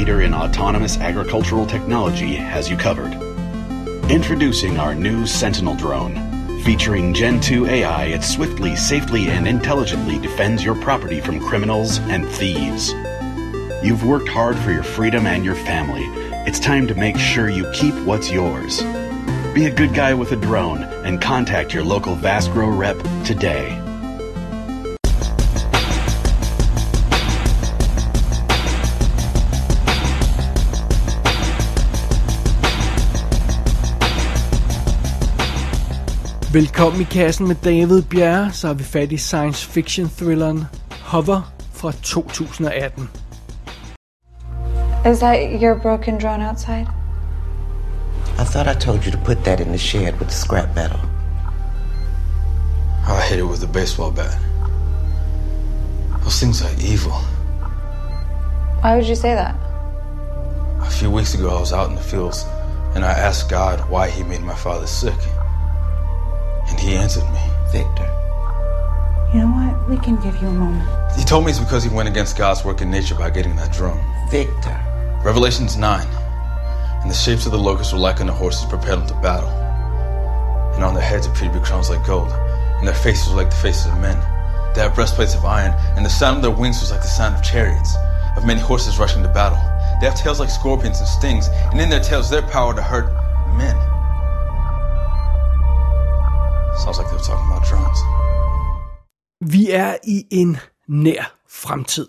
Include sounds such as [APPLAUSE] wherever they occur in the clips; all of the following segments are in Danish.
leader in autonomous agricultural technology has you covered. Introducing our new Sentinel drone. Featuring Gen 2 AI, it swiftly, safely, and intelligently defends your property from criminals and thieves. You've worked hard for your freedom and your family. It's time to make sure you keep what's yours. Be a good guy with a drone and contact your local Vasgrow rep today. Velkommen i kassen med David Bjerre, så har vi fat i science fiction thrilleren Hover fra 2018. Is that your broken drone outside? I thought I told you to put that in the shed with the scrap metal. I hit it with a baseball bat. Those things are evil. Why would you say that? A few weeks ago, I was out in the fields and I asked God why He made my father sick. And He answered me. Victor, You know what? We can give you a moment. He told me it's because He went against God's work in nature by getting that drone. Victor. Revelations 9. And the shapes of the locusts were likened to horses prepared unto battle. And on their heads appeared to be crowns like gold, and their faces were like the faces of men. They had breastplates of iron, and the sound of their wings was like the sound of chariots, of many horses rushing to battle. They have tails like scorpions and stings, and in their tails their power to hurt men. Vi er i en nær fremtid.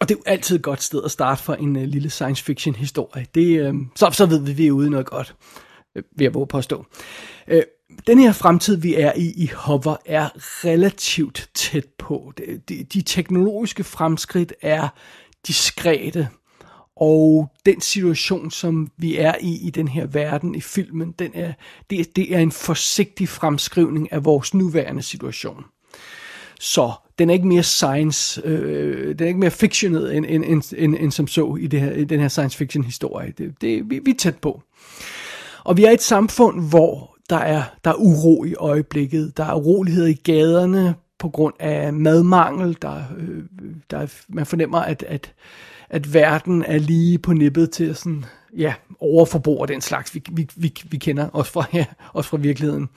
Og det er jo altid et godt sted at starte for en uh, lille science fiction historie. Det, uh, så, så ved vi, at vi er ude noget godt, uh, vil jeg våge påstå. Uh, den her fremtid, vi er i i Hover, er relativt tæt på. De, de, de teknologiske fremskridt er diskrete, og den situation, som vi er i i den her verden i filmen, den er, det, det er en forsigtig fremskrivning af vores nuværende situation. Så den er ikke mere science, øh, den er ikke mere fictionet end, end, end, end, end som så i, det her, i den her science fiction historie. Det, det, vi, vi er tæt på. Og vi er et samfund, hvor der er, der er uro i øjeblikket. Der er uroligheder i gaderne på grund af madmangel. Der, øh, der er, man fornemmer, at, at, at verden er lige på nippet til sådan, ja, overforbrug og den slags, vi, vi, vi, vi kender også fra, [LAUGHS] ja, også fra virkeligheden.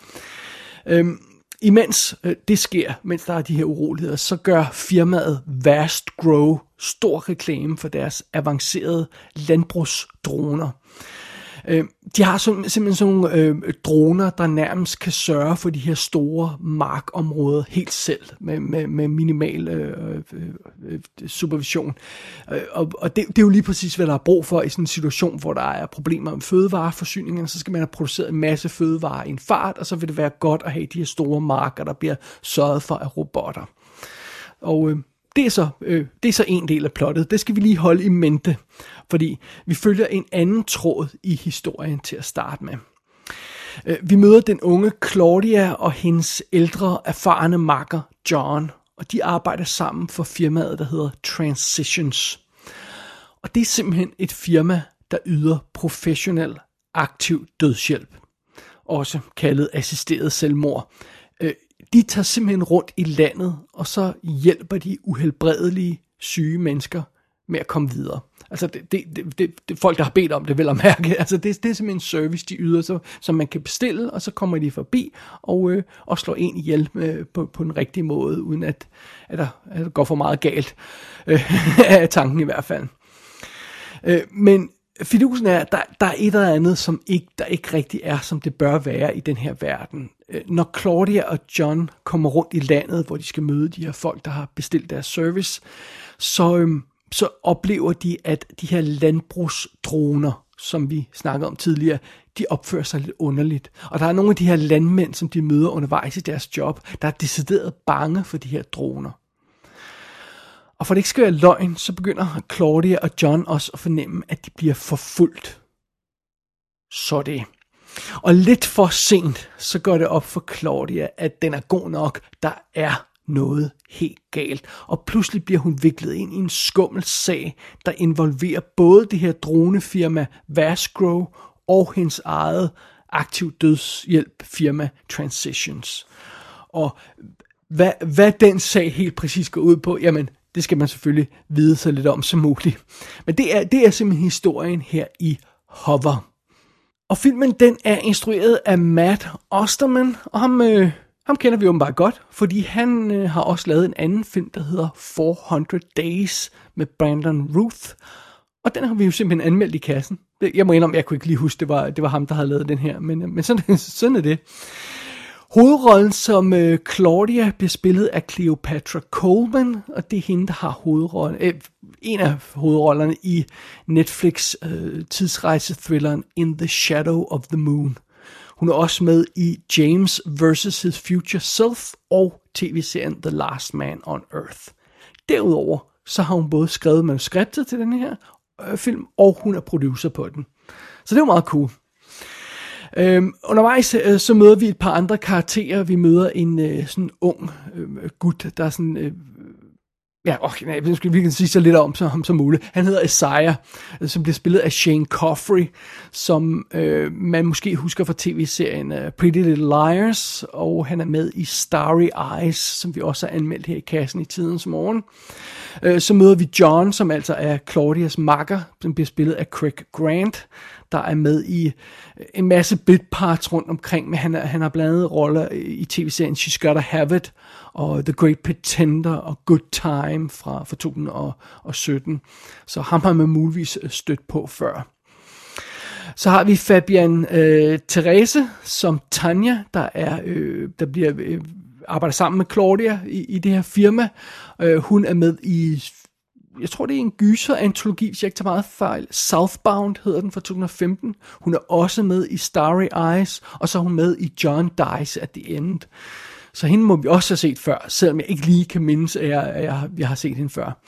Øhm, imens øh, det sker, mens der er de her uroligheder, så gør firmaet Vast Grow stor reklame for deres avancerede landbrugsdroner. Øh, de har sim- simpelthen sådan nogle øh, droner, der nærmest kan sørge for de her store markområder helt selv, med, med, med minimal øh, øh, øh, supervision. Øh, og og det, det er jo lige præcis, hvad der er brug for i sådan en situation, hvor der er problemer med fødevareforsyningen, så skal man have produceret en masse fødevarer i en fart, og så vil det være godt at have de her store marker, der bliver sørget for af robotter. Og øh, det er, så, øh, det er så en del af plottet. Det skal vi lige holde i mente, fordi vi følger en anden tråd i historien til at starte med. Øh, vi møder den unge Claudia og hendes ældre, erfarne makker John, og de arbejder sammen for firmaet, der hedder Transitions. Og det er simpelthen et firma, der yder professionel, aktiv dødshjælp. Også kaldet assisteret selvmord. De tager simpelthen rundt i landet, og så hjælper de uhelbredelige syge mennesker med at komme videre. Altså det, det, det, det, det folk, der har bedt om det, vil at mærke. [LAUGHS] Altså det, det er simpelthen en service, de yder, så, som man kan bestille, og så kommer de forbi og, øh, og slår en ihjel øh, på, på den rigtige måde, uden at, at, der, at der går for meget galt. Øh, [LAUGHS] af tanken i hvert fald. Øh, men fidusen er, at der, der er et eller andet, som ikke, der ikke rigtig er, som det bør være i den her verden. Øh, når Claudia og John kommer rundt i landet, hvor de skal møde de her folk, der har bestilt deres service, så, øhm, så oplever de, at de her landbrugsdroner, som vi snakkede om tidligere, de opfører sig lidt underligt. Og der er nogle af de her landmænd, som de møder undervejs i deres job, der er decideret bange for de her droner. Og for det ikke skal være løgn, så begynder Claudia og John også at fornemme, at de bliver forfulgt. Så det. Og lidt for sent, så går det op for Claudia, at den er god nok. Der er noget helt galt. Og pludselig bliver hun viklet ind i en skummel sag, der involverer både det her dronefirma Vasgrow og hendes eget aktiv dødshjælp firma Transitions. Og hvad, hvad den sag helt præcis går ud på, jamen, det skal man selvfølgelig vide så lidt om som muligt. Men det er, det er simpelthen historien her i Hover. Og filmen den er instrueret af Matt Osterman, og ham, øh, ham kender vi åbenbart godt, fordi han øh, har også lavet en anden film, der hedder 400 Days med Brandon Ruth. Og den har vi jo simpelthen anmeldt i kassen. Jeg må indrømme, jeg kunne ikke lige huske, det var, det var ham, der havde lavet den her, men, øh, men sådan, [LAUGHS] sådan er det. Hovedrollen som øh, Claudia bliver spillet af Cleopatra Coleman, og det er hende, der har hovedrollen, øh, en af hovedrollerne i Netflix øh, tidsrejse-thrilleren In the Shadow of the Moon. Hun er også med i James vs. His Future Self og tv-serien The Last Man on Earth. Derudover så har hun både skrevet manuskriptet til den her øh, film, og hun er producer på den. Så det er meget cool. Øhm, undervejs øh, så møder vi et par andre karakterer. Vi møder en øh, sådan ung øh, gut, der er sådan... Øh, Ja, okay, nej, vi skal virkelig sige så lidt om ham som muligt. Han hedder Isaiah, øh, som bliver spillet af Shane Coffrey, som øh, man måske husker fra tv-serien uh, Pretty Little Liars, og han er med i Starry Eyes, som vi også har anmeldt her i kassen i tidens morgen. Øh, så møder vi John, som altså er Claudias makker, som bliver spillet af Craig Grant, der er med i øh, en masse bitparts rundt omkring, men han, han har blandt andet roller i tv-serien She's Gotta Have It, og The Great Pretender og Good Time fra, fra 2017. Så ham har man muligvis øh, stødt på før. Så har vi Fabian øh, Therese som Tanja, der er øh, der bliver øh, arbejder sammen med Claudia i, i det her firma. Øh, hun er med i jeg tror det er en gyser-antologi, hvis jeg ikke tager meget fejl. Southbound hedder den fra 2015. Hun er også med i Starry Eyes, og så er hun med i John Dies at the End. Så hende må vi også have set før, selvom jeg ikke lige kan mindes, at jeg, at jeg, jeg har set hende før.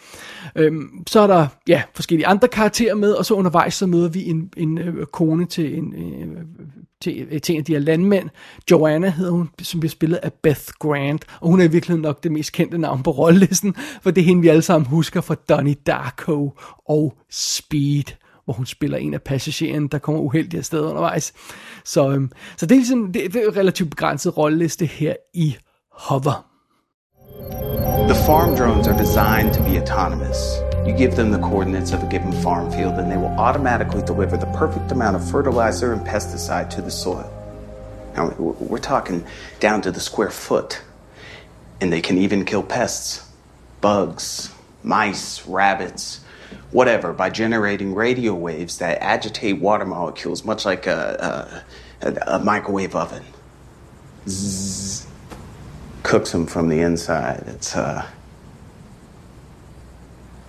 Øhm, så er der ja, forskellige andre karakterer med, og så undervejs så møder vi en, en øh, kone til en, øh, til, øh, til en af de her landmænd. Joanna hedder hun, som bliver spillet af Beth Grant, og hun er i virkeligheden nok det mest kendte navn på rollelisten, for det er hende, vi alle sammen husker fra Donnie Darko og Speed hvor hun spiller en af passagererne, der kommer uheldigt afsted undervejs. Så, øhm, så det er ligesom, det, det er en relativt begrænset rolleliste her i Hover. The farm drones are designed to be autonomous. You give them the coordinates of a given farm field, and they will automatically deliver the perfect amount of fertilizer and pesticide to the soil. Now, we're talking down to the square foot. And they can even kill pests, bugs, mice, rabbits, whatever by generating radio waves that agitate water molecules, much like a, a, a microwave oven. Zzz, cooks them from the inside. It's uh,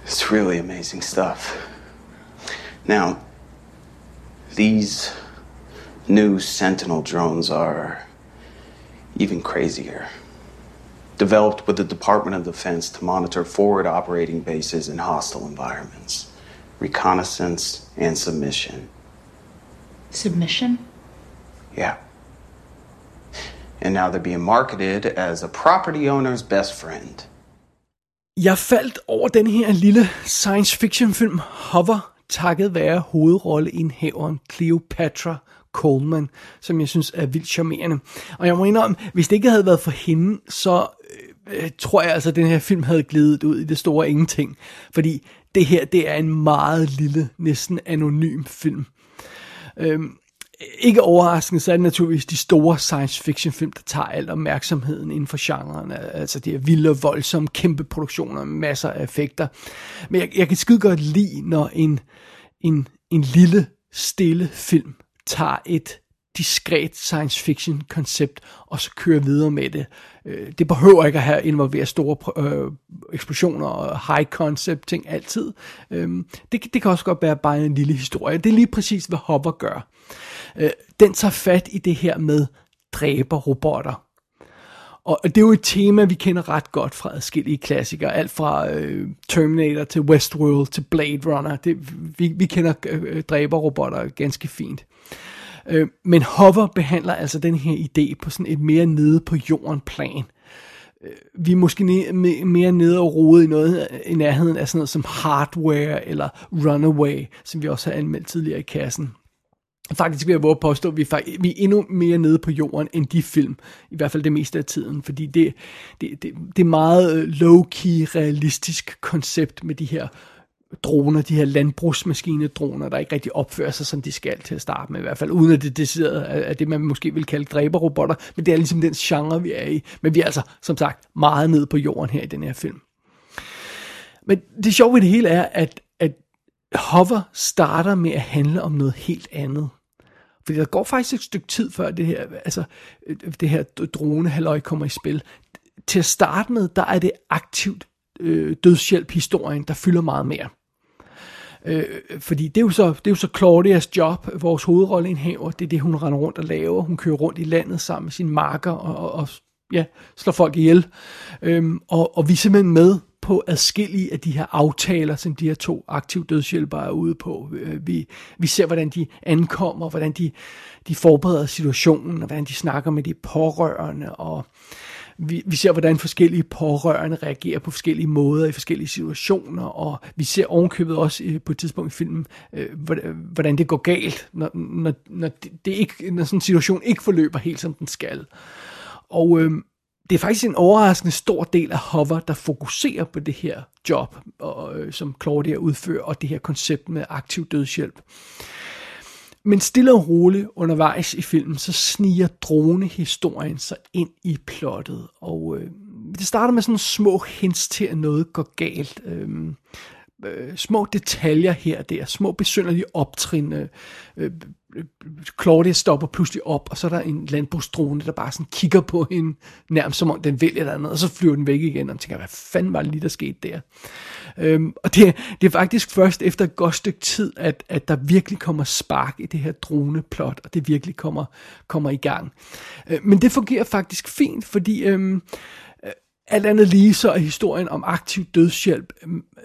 it's really amazing stuff. Now, these new Sentinel drones are even crazier developed with the Department of Defense to monitor forward operating bases in hostile environments, reconnaissance, and submission. Submission? Yeah. And now they're being marketed as a property owner's best friend. Jeg faldt over den her lille science fiction film Hover, takket være hovedrolleindhaveren Cleopatra Coleman, som jeg synes er vildt charmerende. Og jeg må indrømme, hvis det ikke havde været for hende, så øh, øh tror jeg altså, at den her film havde glidet ud i det store ingenting. Fordi det her, det er en meget lille, næsten anonym film. Øhm, ikke overraskende, så er det naturligvis de store science fiction film, der tager al opmærksomheden inden for genren. Altså de her vilde, voldsomme, kæmpe produktioner med masser af effekter. Men jeg, jeg kan skide godt lide, når en, en, en lille, stille film tager et diskret science fiction koncept, og så kører videre med det. Øh, det behøver ikke at have involveret store øh, eksplosioner og high concept ting altid. Øh, det, det kan også godt være bare en lille historie. Det er lige præcis, hvad Hopper gør. Øh, den tager fat i det her med dræber robotter. Og det er jo et tema, vi kender ret godt fra adskillige klassikere. Alt fra øh, Terminator til Westworld til Blade Runner. Det, vi, vi kender øh, dræberrobotter ganske fint. Øh, men Hover behandler altså den her idé på sådan et mere nede på jorden plan. Øh, vi er måske ne- mere nede og rode i noget øh, i nærheden af sådan noget som Hardware eller Runaway, som vi også har anmeldt tidligere i kassen. Faktisk vil jeg våge påstå, at vi, er, vi er endnu mere nede på jorden end de film, i hvert fald det meste af tiden, fordi det, det, det, det er meget øh, low-key realistisk koncept med de her droner, de her landbrugsmaskinedroner, der ikke rigtig opfører sig, som de skal til at starte med, i hvert fald uden at det decideret er det, man måske vil kalde dræberrobotter, men det er ligesom den genre, vi er i. Men vi er altså, som sagt, meget nede på jorden her i den her film. Men det sjove ved det hele er, at Hover starter med at handle om noget helt andet. Fordi der går faktisk et stykke tid før det her, altså, øh, det her drone halløj kommer i spil. Til at starte med, der er det aktivt øh, dødshjælp-historien, der fylder meget mere. Øh, fordi det er, jo så, det er jo så Claudias job, vores hovedrolleindhaver, det er det, hun render rundt og laver. Hun kører rundt i landet sammen med sine marker og, og, og ja, slår folk ihjel. Øhm, og, og vi er simpelthen med på adskillige af de her aftaler, som de her to aktive dødshjælpere er ude på. Øh, vi, vi ser, hvordan de ankommer, hvordan de, de forbereder situationen, og hvordan de snakker med de pårørende, og vi, vi ser, hvordan forskellige pårørende reagerer på forskellige måder i forskellige situationer, og vi ser ovenkøbet også på et tidspunkt i filmen, øh, hvordan det går galt, når, når, når, det, det ikke, når sådan en situation ikke forløber helt, som den skal. Og øh, det er faktisk en overraskende stor del af Hover, der fokuserer på det her job, og, øh, som Claudia udfører, og det her koncept med aktiv dødshjælp. Men stille og roligt undervejs i filmen, så sniger dronehistorien sig ind i plottet. Og øh, det starter med sådan små hints til, at noget går galt. Øh, øh, små detaljer her og der, små besynderlige optrin. Øh, øh, Claudia stopper pludselig op, og så er der en landbrugsdrone, der bare sådan kigger på hende, nærmest som om den vil eller andet, og så flyver den væk igen, og man tænker, hvad fanden var det lige, der skete der? Øhm, og det, det er faktisk først efter et godt stykke tid, at, at der virkelig kommer spark i det her droneplot, og det virkelig kommer, kommer i gang. Øh, men det fungerer faktisk fint, fordi... Øhm, alt andet lige så er historien om aktiv dødshjælp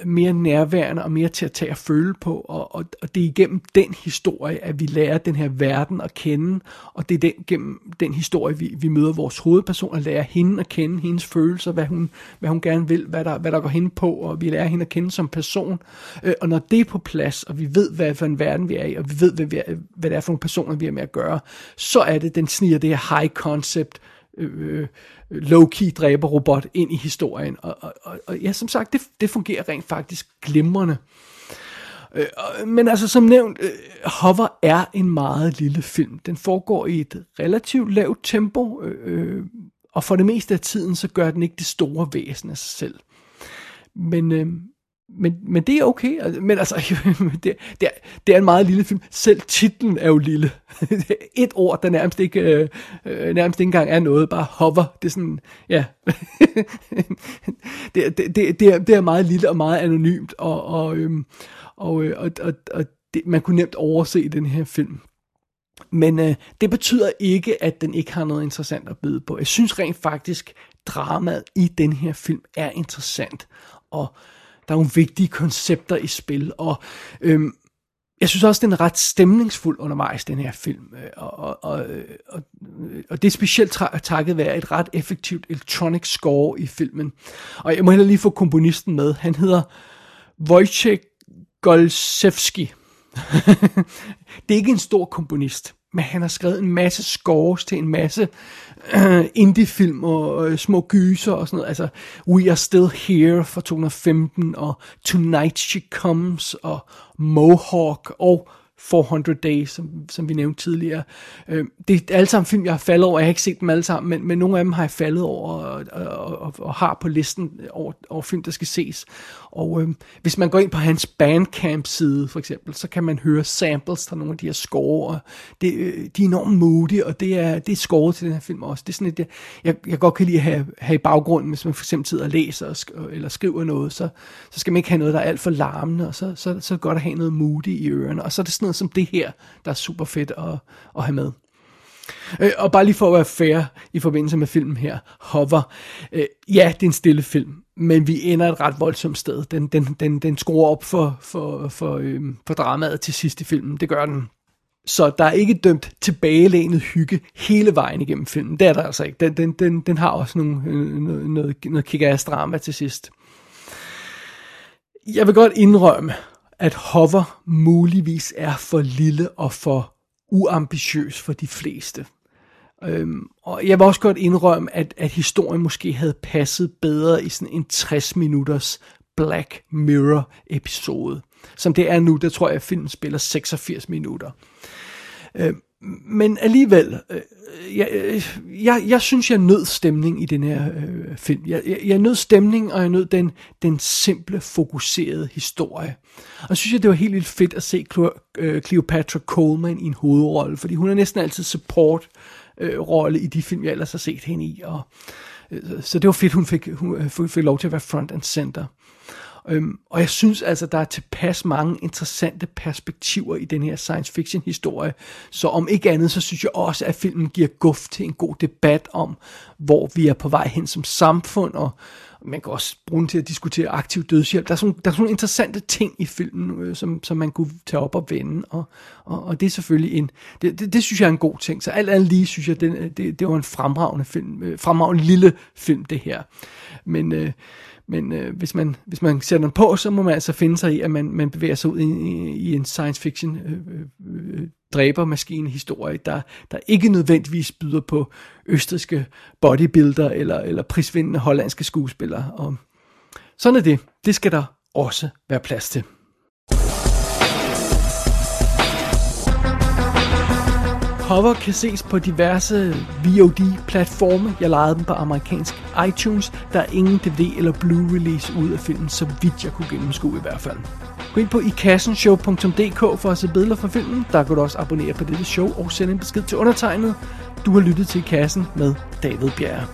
mere nærværende og mere til at tage og føle på, og, og, og det er igennem den historie, at vi lærer den her verden at kende, og det er den, gennem den historie, vi, vi møder vores hovedperson og lærer hende at kende, hendes følelser, hvad hun, hvad hun gerne vil, hvad der, hvad der går hende på, og vi lærer hende at kende som person, øh, og når det er på plads, og vi ved, hvad for en verden vi er i, og vi ved, hvad, vi er, hvad det er for nogle personer, vi er med at gøre, så er det, den sniger det her high concept, Øh, øh, low-key dræberrobot ind i historien. Og, og, og, og ja, som sagt, det, det fungerer rent faktisk glimrende. Øh, men altså som nævnt, øh, Hover er en meget lille film. Den foregår i et relativt lavt tempo, øh, øh og for det meste af tiden, så gør den ikke det store væsen af sig selv. Men, øh, men, men det er okay. Altså, men altså, [LAUGHS] det, det, er, det er en meget lille film. Selv titlen er jo lille. [LAUGHS] Et ord, der nærmest ikke, øh, øh, nærmest ikke engang er noget, bare hover. Det er sådan, ja. [LAUGHS] det, det, det, det, er, det er meget lille og meget anonymt, og, og, øhm, og, øh, og, og, og det, man kunne nemt overse den her film. Men øh, det betyder ikke, at den ikke har noget interessant at byde på. Jeg synes rent faktisk, dramaet i den her film er interessant. Og der er nogle vigtige koncepter i spil, og øhm, jeg synes også, den er ret stemningsfuld undervejs, den her film. Øh, og, og, og, øh, og, øh, og det er specielt takket være et ret effektivt electronic score i filmen. Og jeg må heller lige få komponisten med. Han hedder Wojciech Golsevski. [LAUGHS] det er ikke en stor komponist, men han har skrevet en masse scores til en masse [CLEARS THROAT] indie-film og øh, små gyser og sådan noget. Altså, We Are Still Here fra 2015 og Tonight She Comes og Mohawk og 400 Days, som, som vi nævnte tidligere. Øh, det er alle sammen film, jeg har faldet over. Jeg har ikke set dem alle sammen, men, men nogle af dem har jeg faldet over og, og, og, og har på listen over, over film, der skal ses. Og øh, hvis man går ind på hans Bandcamp-side, for eksempel, så kan man høre samples fra nogle af de her score. Og det, øh, de er enormt modige, og det er, det er scoret til den her film også. Det er sådan et, jeg, jeg, jeg godt kan lide at have, have i baggrunden, hvis man for eksempel sidder og læser og sk- eller skriver noget, så, så skal man ikke have noget, der er alt for larmende, og så, så, så er det godt at have noget moody i ørerne. Og så er det sådan noget som det her, der er super fedt at, at have med. Øh, og bare lige for at være fair i forbindelse med filmen her, Hover. Øh, ja, det er en stille film, men vi ender et ret voldsomt sted. Den, den, den, den skruer op for, for, for, øh, for dramaet til sidst i filmen. Det gør den. Så der er ikke dømt tilbagelænet hygge hele vejen igennem filmen. Det er der altså ikke. Den, den, den, den har også nogle, øh, noget, noget, noget kick drama til sidst. Jeg vil godt indrømme, at Hover muligvis er for lille og for uambitiøs for de fleste. Øhm, og jeg vil også godt indrømme, at, at historien måske havde passet bedre i sådan en 60 minutters Black Mirror episode. Som det er nu, der tror jeg, at filmen spiller 86 minutter. Øhm, men alligevel, øh, jeg, øh, jeg, jeg synes, jeg nød stemning i den her øh, film. Jeg, jeg, jeg nød stemning, og jeg nød den, den simple, fokuserede historie. Og jeg synes jeg, det var helt vildt fedt at se øh, Cleopatra Coleman i en hovedrolle, fordi hun er næsten altid support øh, rolle i de film, jeg ellers har set hende i. Og, øh, så det var fedt, hun fik, hun øh, fik lov til at være front and center. Øhm, og jeg synes altså, der er tilpas mange interessante perspektiver i den her science fiction historie. Så om ikke andet, så synes jeg også, at filmen giver guf til en god debat om, hvor vi er på vej hen som samfund, og man kan også bruge den til at diskutere aktiv dødshjælp. Der er sådan, der er sådan nogle interessante ting i filmen, øh, som, som man kunne tage op og vende, og, og, og det er selvfølgelig en, det, det, det synes jeg er en god ting. Så alt andet lige synes jeg, den, det, det var en fremragende film, øh, fremragende lille film det her. Men øh, men øh, hvis, man, hvis man sætter den på, så må man altså finde sig i, at man, man bevæger sig ud i, i, i en science fiction øh, øh, øh dræbermaskine historie, der, der ikke nødvendigvis byder på østriske bodybuilder eller, eller prisvindende hollandske skuespillere. Og sådan er det. Det skal der også være plads til. Cover kan ses på diverse VOD-platforme. Jeg lejede dem på amerikansk iTunes. Der er ingen DVD eller Blu-release ud af filmen, så vidt jeg kunne gennemskue i hvert fald. Gå ind på ikassenshow.dk for at se billeder fra filmen. Der kan du også abonnere på dette show og sende en besked til undertegnet. Du har lyttet til I Kassen med David Bjerre.